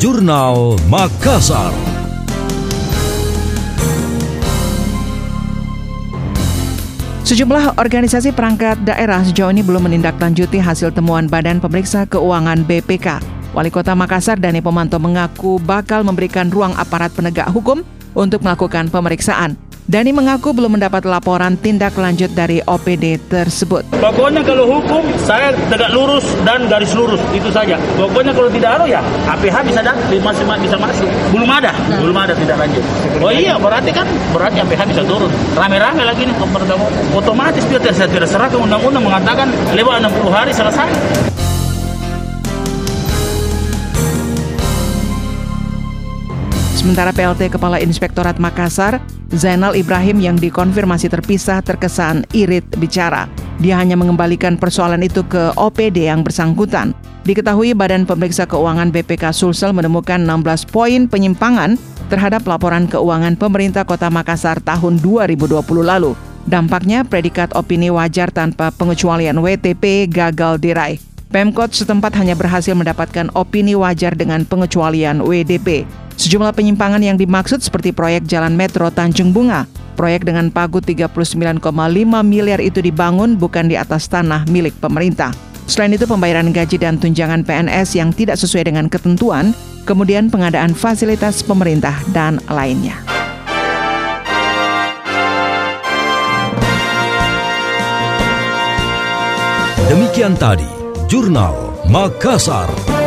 Jurnal Makassar. Sejumlah organisasi perangkat daerah sejauh ini belum menindaklanjuti hasil temuan Badan Pemeriksa Keuangan BPK. Wali Kota Makassar Dani Pomanto mengaku bakal memberikan ruang aparat penegak hukum untuk melakukan pemeriksaan. Dani mengaku belum mendapat laporan tindak lanjut dari OPD tersebut. Pokoknya kalau hukum saya tegak lurus dan garis lurus itu saja. Pokoknya kalau tidak ada ya APH bisa datang, masih bisa masuk. Belum ada, belum ada tidak lanjut. Oh iya berarti kan berarti APH bisa turun. Rame-rame lagi nih otomatis dia terserah ke undang-undang mengatakan lewat 60 hari selesai. Sementara PLT Kepala Inspektorat Makassar, Zainal Ibrahim yang dikonfirmasi terpisah terkesan irit bicara. Dia hanya mengembalikan persoalan itu ke OPD yang bersangkutan. Diketahui Badan Pemeriksa Keuangan BPK Sulsel menemukan 16 poin penyimpangan terhadap laporan keuangan pemerintah Kota Makassar tahun 2020 lalu. Dampaknya predikat opini wajar tanpa pengecualian WTP gagal diraih. Pemkot setempat hanya berhasil mendapatkan opini wajar dengan pengecualian WDP. Sejumlah penyimpangan yang dimaksud seperti proyek Jalan Metro Tanjung Bunga. Proyek dengan pagu 39,5 miliar itu dibangun bukan di atas tanah milik pemerintah. Selain itu pembayaran gaji dan tunjangan PNS yang tidak sesuai dengan ketentuan, kemudian pengadaan fasilitas pemerintah dan lainnya. Demikian tadi, Jurnal Makassar.